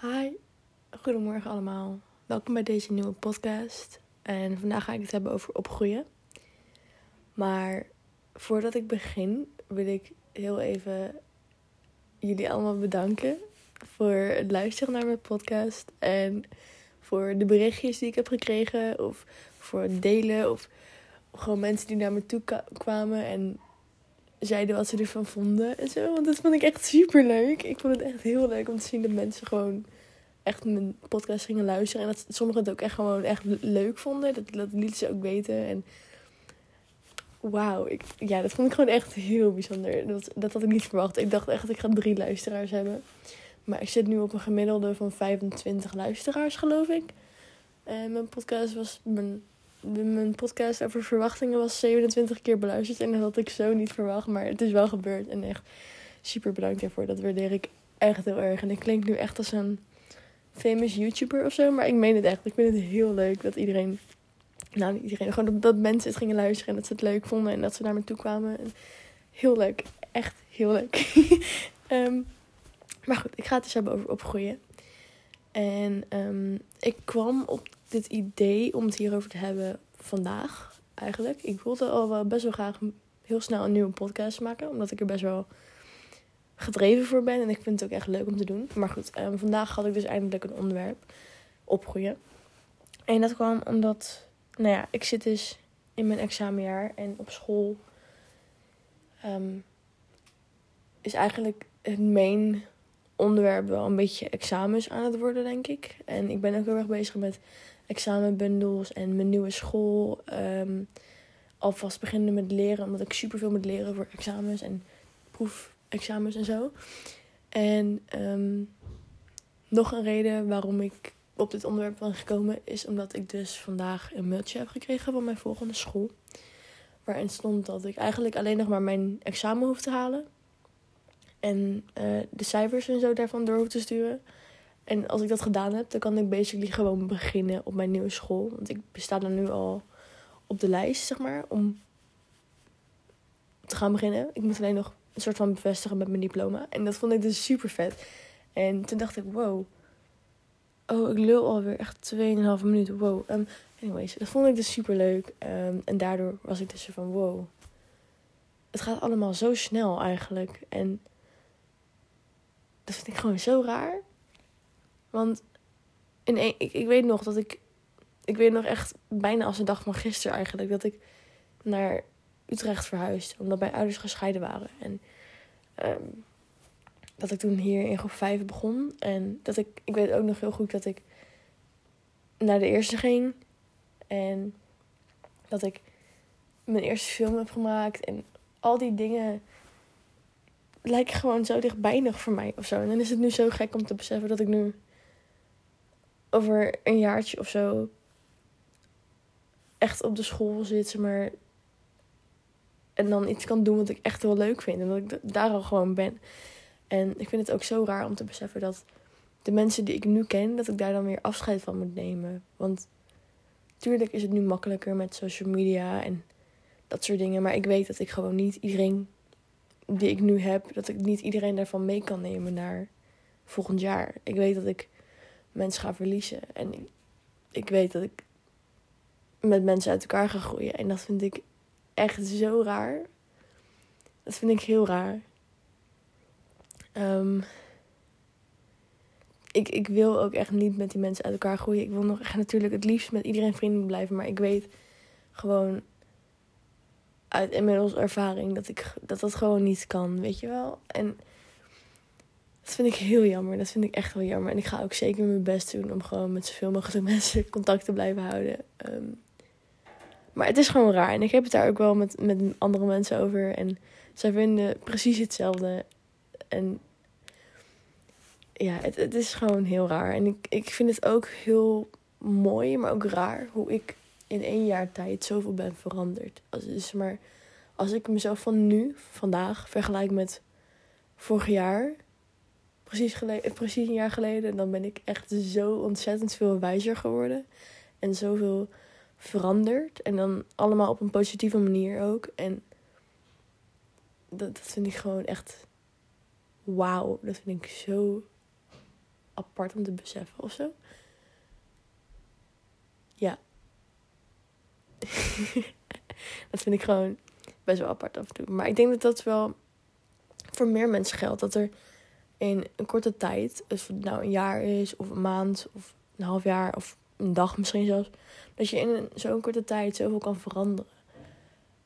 Hi, goedemorgen allemaal. Welkom bij deze nieuwe podcast. En vandaag ga ik het hebben over opgroeien. Maar voordat ik begin, wil ik heel even jullie allemaal bedanken voor het luisteren naar mijn podcast. En voor de berichtjes die ik heb gekregen, of voor het delen, of gewoon mensen die naar me toe kwamen en zeiden wat ze ervan vonden en zo. Want dat vond ik echt super leuk. Ik vond het echt heel leuk om te zien dat mensen gewoon echt mijn podcast gingen luisteren. En dat sommigen het ook echt gewoon echt leuk vonden. Dat, dat lieten ze ook weten. En wauw, ik, ja, dat vond ik gewoon echt heel bijzonder. Dat, dat had ik niet verwacht. Ik dacht echt, ik ga drie luisteraars hebben. Maar ik zit nu op een gemiddelde van 25 luisteraars, geloof ik. En mijn podcast was mijn mijn podcast over verwachtingen was 27 keer beluisterd. En dat had ik zo niet verwacht. Maar het is wel gebeurd. En echt super bedankt daarvoor. Dat waardeer ik echt heel erg. En ik klink nu echt als een famous YouTuber of zo. Maar ik meen het echt. Ik vind het heel leuk dat iedereen. Nou, niet iedereen. Gewoon dat, mensen het gingen luisteren. En dat ze het leuk vonden. En dat ze naar me toe kwamen. En heel leuk. Echt heel leuk. um, maar goed, ik ga het dus hebben over opgroeien. En um, ik kwam op dit idee om het hierover te hebben vandaag eigenlijk. Ik wilde al wel best wel graag heel snel een nieuwe podcast maken. Omdat ik er best wel gedreven voor ben. En ik vind het ook echt leuk om te doen. Maar goed, um, vandaag had ik dus eindelijk een onderwerp. Opgroeien. En dat kwam omdat, nou ja, ik zit dus in mijn examenjaar. En op school um, is eigenlijk het main onderwerp wel een beetje examens aan het worden, denk ik. En ik ben ook heel erg bezig met examenbundels en mijn nieuwe school. Um, alvast beginnen met leren, omdat ik super veel moet leren voor examens en proefexamens en zo. En um, nog een reden waarom ik op dit onderwerp ben gekomen is omdat ik dus vandaag een mailtje heb gekregen van mijn volgende school. Waarin stond dat ik eigenlijk alleen nog maar mijn examen hoef te halen. En uh, de cijfers en zo daarvan door hoef te sturen. En als ik dat gedaan heb, dan kan ik basically gewoon beginnen op mijn nieuwe school. Want ik sta dan nu al op de lijst, zeg maar, om te gaan beginnen. Ik moet alleen nog een soort van bevestigen met mijn diploma. En dat vond ik dus super vet. En toen dacht ik, wow. Oh, ik lul alweer echt 2,5 minuten. Wow. Um, anyways, dat vond ik dus super leuk. Um, en daardoor was ik dus van, wow. Het gaat allemaal zo snel eigenlijk. En dat vind ik gewoon zo raar. Want in een, ik, ik weet nog dat ik. Ik weet nog echt bijna als de dag van gisteren eigenlijk. Dat ik naar Utrecht verhuisde. Omdat mijn ouders gescheiden waren. En um, dat ik toen hier in groep 5 begon. En dat ik. Ik weet ook nog heel goed dat ik naar de eerste ging. En dat ik mijn eerste film heb gemaakt. En al die dingen lijken gewoon zo dichtbij nog voor mij of zo. En dan is het nu zo gek om te beseffen dat ik nu over een jaartje of zo echt op de school zit, maar. En dan iets kan doen wat ik echt heel leuk vind. En dat ik daar al gewoon ben. En ik vind het ook zo raar om te beseffen dat de mensen die ik nu ken, dat ik daar dan weer afscheid van moet nemen. Want tuurlijk is het nu makkelijker met social media en dat soort dingen. Maar ik weet dat ik gewoon niet iedereen die ik nu heb, dat ik niet iedereen daarvan mee kan nemen naar volgend jaar. Ik weet dat ik mensen ga verliezen. En ik, ik weet dat ik met mensen uit elkaar ga groeien. En dat vind ik echt zo raar. Dat vind ik heel raar. Um, ik, ik wil ook echt niet met die mensen uit elkaar groeien. Ik wil nog echt natuurlijk het liefst met iedereen vriendelijk blijven. Maar ik weet gewoon uit inmiddels ervaring dat ik dat, dat gewoon niet kan, weet je wel. En dat vind ik heel jammer. Dat vind ik echt wel jammer. En ik ga ook zeker mijn best doen om gewoon met zoveel mogelijk mensen contact te blijven houden. Um, maar het is gewoon raar. En ik heb het daar ook wel met, met andere mensen over. En zij vinden precies hetzelfde. En ja, het, het is gewoon heel raar. En ik, ik vind het ook heel mooi, maar ook raar hoe ik in één jaar tijd zoveel ben veranderd. Als, dus maar, als ik mezelf van nu, vandaag, vergelijk met vorig jaar, precies, geleden, precies een jaar geleden, dan ben ik echt zo ontzettend veel wijzer geworden. En zoveel veranderd. En dan allemaal op een positieve manier ook. En dat, dat vind ik gewoon echt wauw. Dat vind ik zo apart om te beseffen of zo. Ja. dat vind ik gewoon best wel apart af en toe. Maar ik denk dat dat wel voor meer mensen geldt. Dat er in een korte tijd, of het nou een jaar is, of een maand, of een half jaar, of een dag misschien zelfs, dat je in zo'n korte tijd zoveel kan veranderen.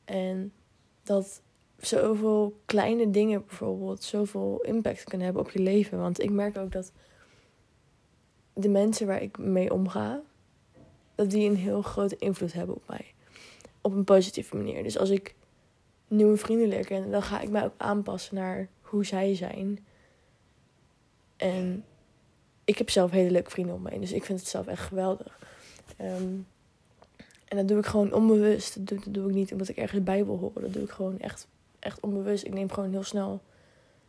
En dat zoveel kleine dingen bijvoorbeeld zoveel impact kunnen hebben op je leven. Want ik merk ook dat de mensen waar ik mee omga, dat die een heel grote invloed hebben op mij. Op een positieve manier. Dus als ik nieuwe vrienden leer kennen, dan ga ik mij ook aanpassen naar hoe zij zijn. En ik heb zelf hele leuke vrienden om me heen, dus ik vind het zelf echt geweldig. Ehm, en dat doe ik gewoon onbewust. Dat doe, ik niet omdat ik ergens bij wil horen. Dat doe ik gewoon echt, echt onbewust. Ik neem gewoon heel snel,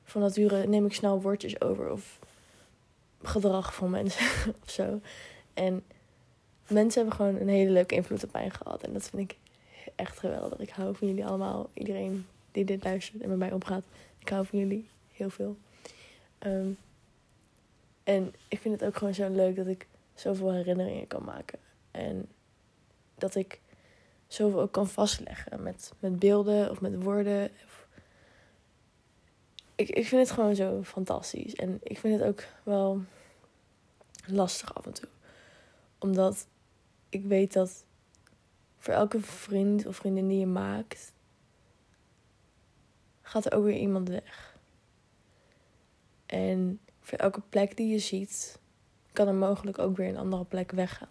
van nature neem ik snel woordjes over. Of gedrag van mensen of zo. En mensen hebben gewoon een hele leuke invloed op mij gehad. En dat vind ik echt geweldig. Ik hou van jullie allemaal. Iedereen die dit luistert en met mij omgaat. Ik hou van jullie heel veel. Ehm, en ik vind het ook gewoon zo leuk dat ik zoveel herinneringen kan maken. En dat ik zoveel ook kan vastleggen met, met beelden of met woorden. Ik, ik vind het gewoon zo fantastisch. En ik vind het ook wel lastig af en toe. Omdat ik weet dat voor elke vriend of vriendin die je maakt, gaat er ook weer iemand weg. En voor elke plek die je ziet, kan er mogelijk ook weer een andere plek weggaan.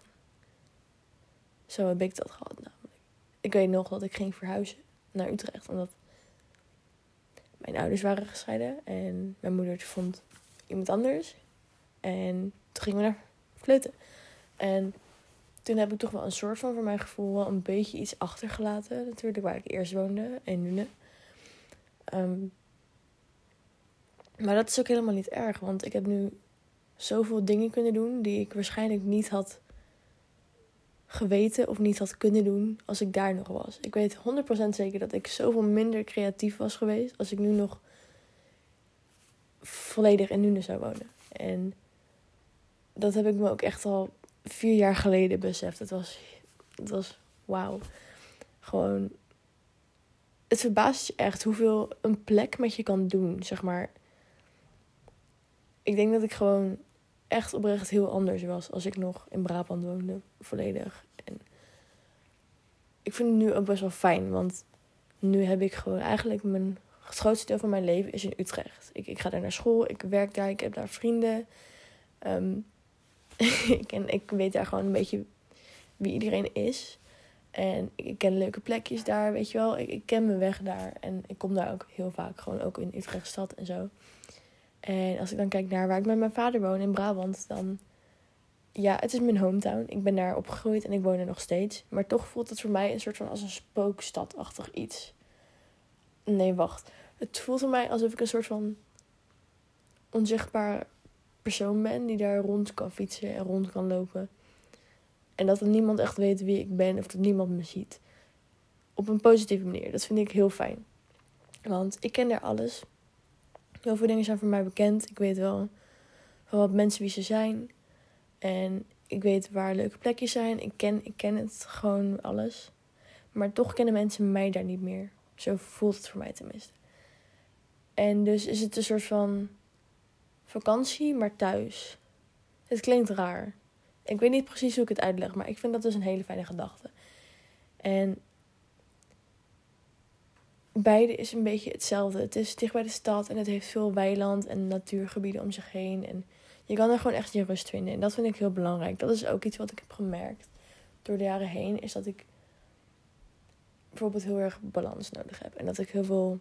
Zo heb ik dat gehad namelijk. Ik weet nog dat ik ging verhuizen naar Utrecht, omdat mijn ouders waren gescheiden en mijn moeder vond iemand anders. En toen gingen we naar Vleuten. En toen heb ik toch wel een soort van, voor mijn gevoel, een beetje iets achtergelaten. Natuurlijk, waar ik eerst woonde in Nune. Um, maar dat is ook helemaal niet erg, want ik heb nu zoveel dingen kunnen doen die ik waarschijnlijk niet had geweten of niet had kunnen doen als ik daar nog was. Ik weet 100% zeker dat ik zoveel minder creatief was geweest als ik nu nog volledig in Nune zou wonen. En dat heb ik me ook echt al vier jaar geleden beseft. Het was, het was wauw. Gewoon, het verbaast je echt hoeveel een plek met je kan doen, zeg maar. Ik denk dat ik gewoon echt oprecht heel anders was als ik nog in Brabant woonde, volledig. En ik vind het nu ook best wel fijn, want nu heb ik gewoon eigenlijk mijn grootste deel van mijn leven is in Utrecht. Ik, ik ga daar naar school, ik werk daar, ik heb daar vrienden. Um, ik, ken, ik weet daar gewoon een beetje wie iedereen is. En ik ken leuke plekjes daar, weet je wel. Ik, ik ken mijn weg daar. En ik kom daar ook heel vaak, gewoon ook in Utrechtstad en zo. En als ik dan kijk naar waar ik met mijn vader woon in Brabant, dan... Ja, het is mijn hometown. Ik ben daar opgegroeid en ik woon er nog steeds. Maar toch voelt het voor mij een soort van als een spookstadachtig iets. Nee, wacht. Het voelt voor mij alsof ik een soort van onzichtbaar persoon ben die daar rond kan fietsen en rond kan lopen. En dat er niemand echt weet wie ik ben of dat niemand me ziet. Op een positieve manier. Dat vind ik heel fijn. Want ik ken daar alles. Heel veel dingen zijn voor mij bekend. Ik weet wel van wat mensen wie ze zijn. En ik weet waar leuke plekjes zijn. Ik ken, ik ken het gewoon alles. Maar toch kennen mensen mij daar niet meer. Zo voelt het voor mij tenminste. En dus is het een soort van vakantie, maar thuis. Het klinkt raar. Ik weet niet precies hoe ik het uitleg, maar ik vind dat dus een hele fijne gedachte. En beide is een beetje hetzelfde. Het is dicht bij de stad en het heeft veel weiland en natuurgebieden om zich heen. En je kan er gewoon echt je rust vinden. En dat vind ik heel belangrijk. Dat is ook iets wat ik heb gemerkt door de jaren heen. Is dat ik bijvoorbeeld heel erg balans nodig heb. En dat ik heel veel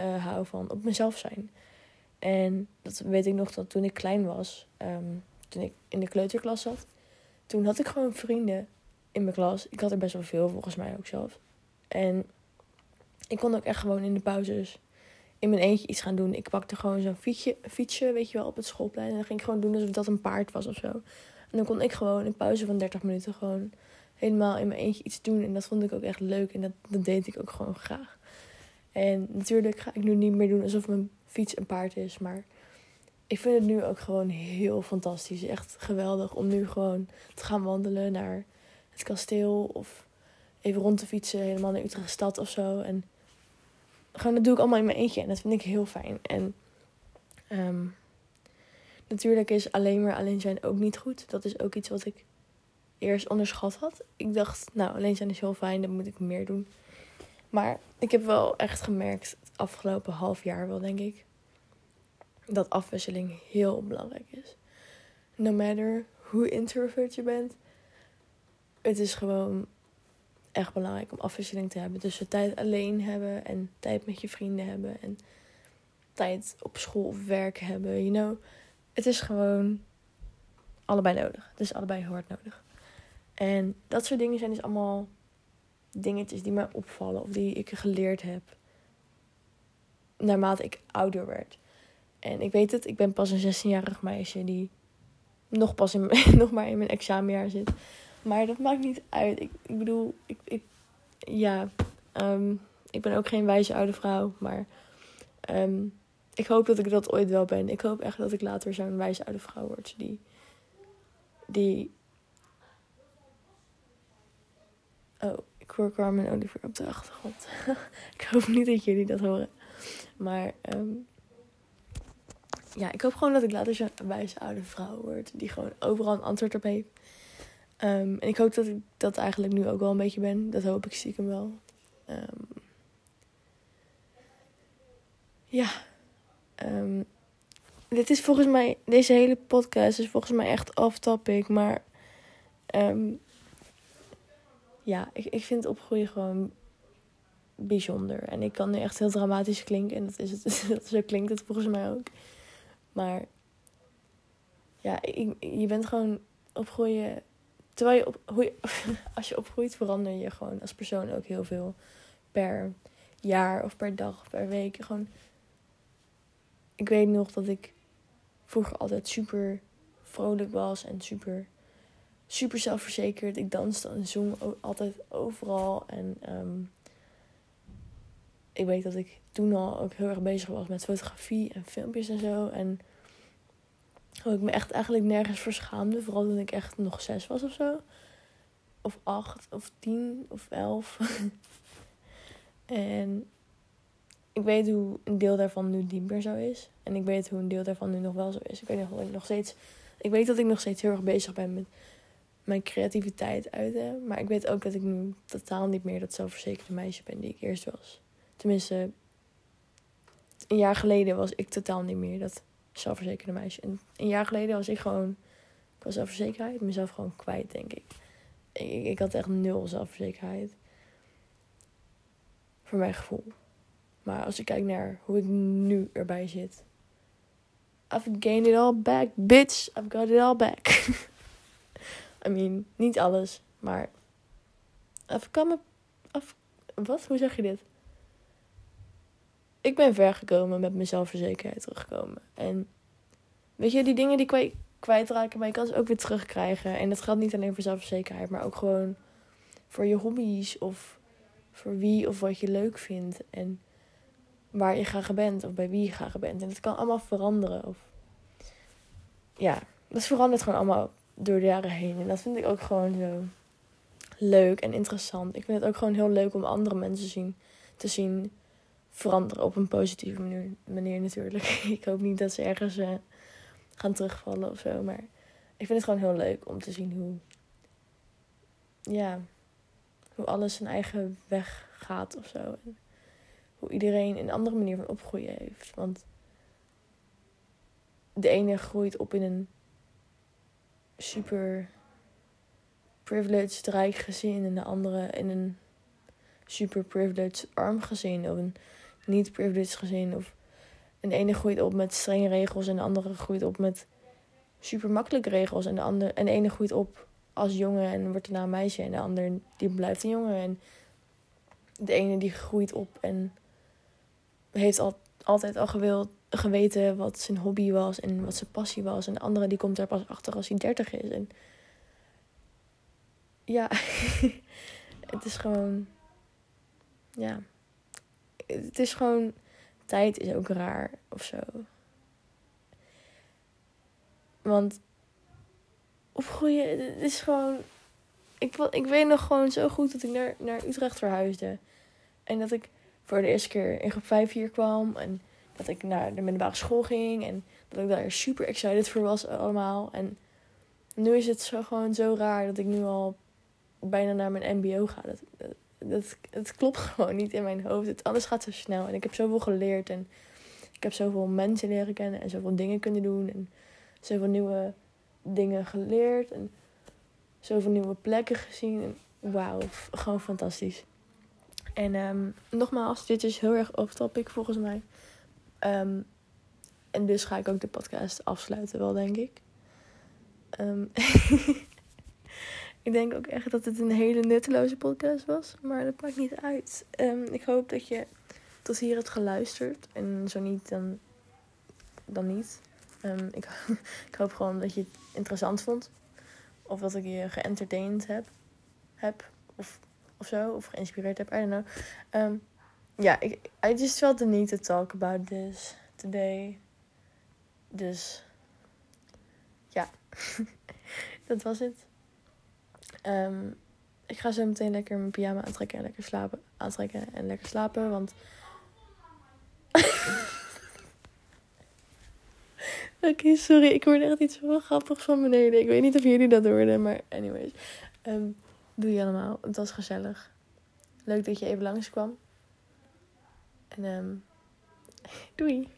uh, hou van op mezelf zijn. En dat weet ik nog dat toen ik klein was, ehm, toen ik in de kleuterklas zat, toen had ik gewoon vrienden in mijn klas. Ik had er best wel veel, volgens mij ook zelf. En ik kon ook echt gewoon in de pauzes in mijn eentje iets gaan doen. Ik pakte gewoon zo'n fietsje, fietsje, weet je wel, op het schoolplein. En dan ging ik gewoon doen alsof dat een paard was of zo. En dan kon ik gewoon in pauze van 30 minuten gewoon helemaal in mijn eentje iets doen. En dat vond ik ook echt leuk. En dat, dat deed ik ook gewoon graag. En natuurlijk ga ik nu niet meer doen alsof mijn fiets een paard is. Maar ik vind het nu ook gewoon heel fantastisch. Echt geweldig om nu gewoon te gaan wandelen naar het kasteel. Of even rond te fietsen, helemaal naar Utrecht stad of zo. En gewoon, dat doe ik allemaal in mijn eentje. En dat vind ik heel fijn. En ehm, natuurlijk is alleen maar alleen zijn ook niet goed. Dat is ook iets wat ik eerst onderschat had. Ik dacht, nou, alleen zijn is heel fijn, dan moet ik meer doen. Maar ik heb wel echt gemerkt, het afgelopen half jaar wel, denk ik, dat afwisseling heel belangrijk is. No matter hoe introvert je bent, het is gewoon echt belangrijk om afwisseling te hebben. Tussen tijd alleen hebben en tijd met je vrienden hebben en tijd op school of werk hebben. You know, het is gewoon allebei nodig. Het is allebei hard nodig. En dat soort dingen zijn dus allemaal dingetjes die mij opvallen of die ik geleerd heb naarmate ik ouder werd. En ik weet het, ik ben pas een 16-jarig meisje die nog pas in, nog maar in mijn examenjaar zit. Maar dat maakt niet uit. Ik, ik bedoel, ik, ik, ja, um, ik ben ook geen wijze oude vrouw. Maar um, ik hoop dat ik dat ooit wel ben. Ik hoop echt dat ik later zo'n wijze oude vrouw word. Die, die. Oh, ik hoor Carmen Oliver op de achtergrond. ik hoop niet dat jullie dat horen. Maar um, ja, ik hoop gewoon dat ik later zo'n wijze oude vrouw word. Die gewoon overal een antwoord op heeft. Um, en ik hoop dat ik dat eigenlijk nu ook wel een beetje ben. Dat hoop ik stiekem wel. Um, ja. Um, dit is volgens mij... Deze hele podcast is volgens mij echt off-topic. Maar... ja, ik, ik vind opgroeien gewoon bijzonder. En ik kan nu echt heel dramatisch klinken. En dat is het. Zo klinkt het volgens mij ook. Maar ja, je bent gewoon opgroeien. Terwijl je, op, hoe als je opgroeit, verander je gewoon als persoon ook heel veel per jaar of per dag of per week. Gewoon, ik weet nog dat ik vroeger altijd super vrolijk was en super, super zelfverzekerd. Ik danste en zong altijd overal. En um, ik weet dat ik toen al ook heel erg bezig was met fotografie en filmpjes en zo. En hoe ik me echt eigenlijk nergens voor schaamde. Vooral toen ik echt nog zes was of zo. Of acht, of tien, of elf. en ik weet hoe een deel daarvan nu niet meer zo is. En ik weet hoe een deel daarvan nu nog wel zo is. Ik weet nog dat ik nog steeds. Ik weet dat ik nog steeds heel erg bezig ben met mijn creativiteit uiten. Maar ik weet ook dat ik nu totaal niet meer dat zelfverzekerde meisje ben die ik eerst was. Tenminste, een jaar geleden was ik totaal niet meer dat zelfverzekerde meisje. En een jaar geleden was ik gewoon qua zelfverzekerheid mezelf gewoon kwijt, denk ik. ik. Ik had echt nul zelfverzekerheid. Voor mijn gevoel. Maar als ik kijk naar hoe ik nu erbij zit. I've gained it all back, bitch. I've got it all back. I mean, niet alles, maar. I've come. I've, wat? Hoe zeg je dit? Ik ben ver gekomen met mijn zelfverzekerheid terugkomen. En weet je, die dingen die kwijt, kwijtraken, maar je kan ze ook weer terugkrijgen. En dat geldt niet alleen voor zelfverzekerheid, maar ook gewoon voor je hobby's of voor wie of wat je leuk vindt. En waar je graag bent of bij wie je graag bent. En het kan allemaal veranderen. Of... Ja, dat verandert gewoon allemaal door de jaren heen. En dat vind ik ook gewoon zo leuk en interessant. Ik vind het ook gewoon heel leuk om andere mensen zien, te zien veranderen op een positieve manier, manier natuurlijk. ik hoop niet dat ze ergens uh, gaan terugvallen of zo. Maar ik vind het gewoon heel leuk om te zien hoe. Ja, hoe alles zijn eigen weg gaat of zo. En hoe iedereen een andere manier van opgroeien heeft. Want de ene groeit op in een super privileged rijk gezin en de andere in een super privileged arm gezin. Of een niet privileged gezin. Of een ene groeit op met strenge regels en de andere groeit op met super makkelijke regels. En de, andere, en de ene groeit op als jongen en wordt daarna een meisje. En de ander die blijft een jongen. En de ene die groeit op en heeft al, altijd al gewild, geweten wat zijn hobby was en wat zijn passie was. En de andere die komt er pas achter als hij dertig is. En ja, het is gewoon. Ja het is gewoon. Tijd is ook raar of zo. Want opgroeien het is gewoon. Ik, ik weet nog gewoon zo goed dat ik naar, naar Utrecht verhuisde. En dat ik voor de eerste keer in groep 5 hier kwam. En dat ik naar de middelbare school ging. En dat ik daar super excited voor was allemaal. En nu is het zo gewoon zo raar dat ik nu al bijna naar mijn mbo ga. Dat, dat, dat, het klopt gewoon niet in mijn hoofd. Het, alles gaat zo snel. En ik heb zoveel geleerd. En ik heb zoveel mensen leren kennen. En zoveel dingen kunnen doen. En zoveel nieuwe dingen geleerd. En zoveel nieuwe plekken gezien. En wauw, gewoon fantastisch. En ehm, nogmaals, dit is heel erg off topic volgens mij. Ehm, en dus ga ik ook de podcast afsluiten wel, denk ik. Ehm, ik denk ook echt dat het een hele nutteloze podcast was. Maar dat maakt niet uit. Ehm, ik hoop dat je tot hier hebt geluisterd. En zo niet, dan, dan niet. Ehm, ik, ik hoop gewoon dat je het interessant vond. Of dat ik je geëntertained heb. heb of, of zo. Of geïnspireerd heb. I don't know. Ehm, ja, ik, I just felt the need to talk about this today. Dus ja, dat was het. Ehm, ik ga zo meteen lekker mijn pyjama aantrekken en lekker slapen. Aantrekken en lekker slapen, want... Oké, sorry. Ik hoorde echt iets heel grappigs van beneden. Ik weet niet of jullie dat hoorden, maar anyways. Ehm doe je allemaal. Het was gezellig. Leuk dat je even langskwam. En ehm doei.